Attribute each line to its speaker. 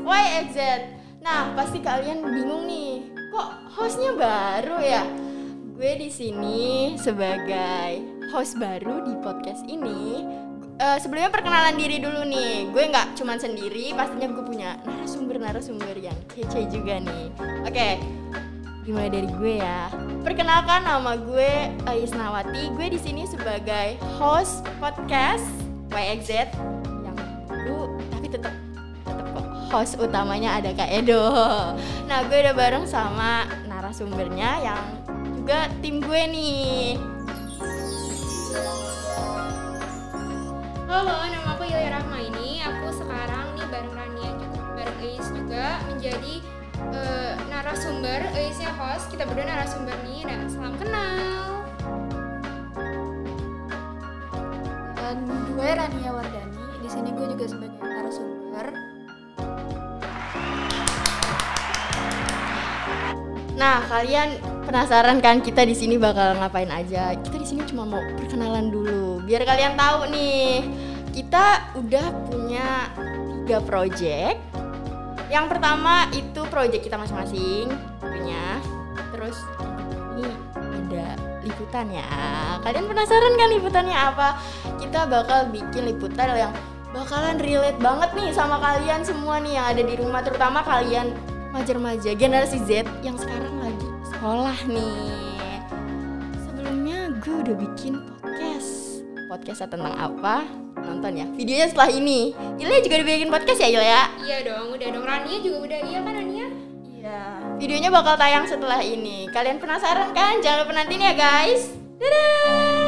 Speaker 1: YXZ. Nah, pasti kalian bingung nih, kok hostnya baru ya? Gue di sini sebagai host baru di podcast ini. Eh, sebelumnya perkenalan diri dulu nih. Gue nggak cuman sendiri, pastinya gue punya narasumber-narasumber yang kece juga nih. Oke, dimulai dari gue ya. Perkenalkan nama gue Ais Nawati. Gue di sini sebagai host podcast YXZ yang tetap tetap kok host utamanya ada Kak Edo. Nah, gue udah bareng sama narasumbernya yang juga tim gue nih.
Speaker 2: Halo, nama aku Yulia Rahma ini. Aku sekarang nih bareng Rania juga, bareng Eis juga menjadi eh, narasumber. Eisnya host, kita berdua narasumber nih. Dan salam kenal.
Speaker 3: Dan gue Rania Wardani. Di sini gue juga sebagai narasumber.
Speaker 1: Nah, kalian penasaran kan kita di sini bakal ngapain aja? Kita di sini cuma mau perkenalan dulu, biar kalian tahu nih. Kita udah punya tiga project. Yang pertama itu project kita masing-masing, punya. Terus ini liputan ya. Kalian penasaran kan liputannya apa? Kita bakal bikin liputan yang bakalan relate banget nih sama kalian semua nih yang ada di rumah, terutama kalian remaja-remaja generasi Z yang sekarang lagi sekolah nih. Sebelumnya gue udah bikin podcast. Podcastnya tentang apa? Nonton ya. Videonya setelah ini. Ilya juga udah bikin podcast ya Ilya?
Speaker 2: Iya dong, udah dong. Rania juga udah. Iya kan
Speaker 1: Iya. Videonya bakal tayang setelah ini. Kalian penasaran kan? Jangan lupa nantiin ya guys. Dadah!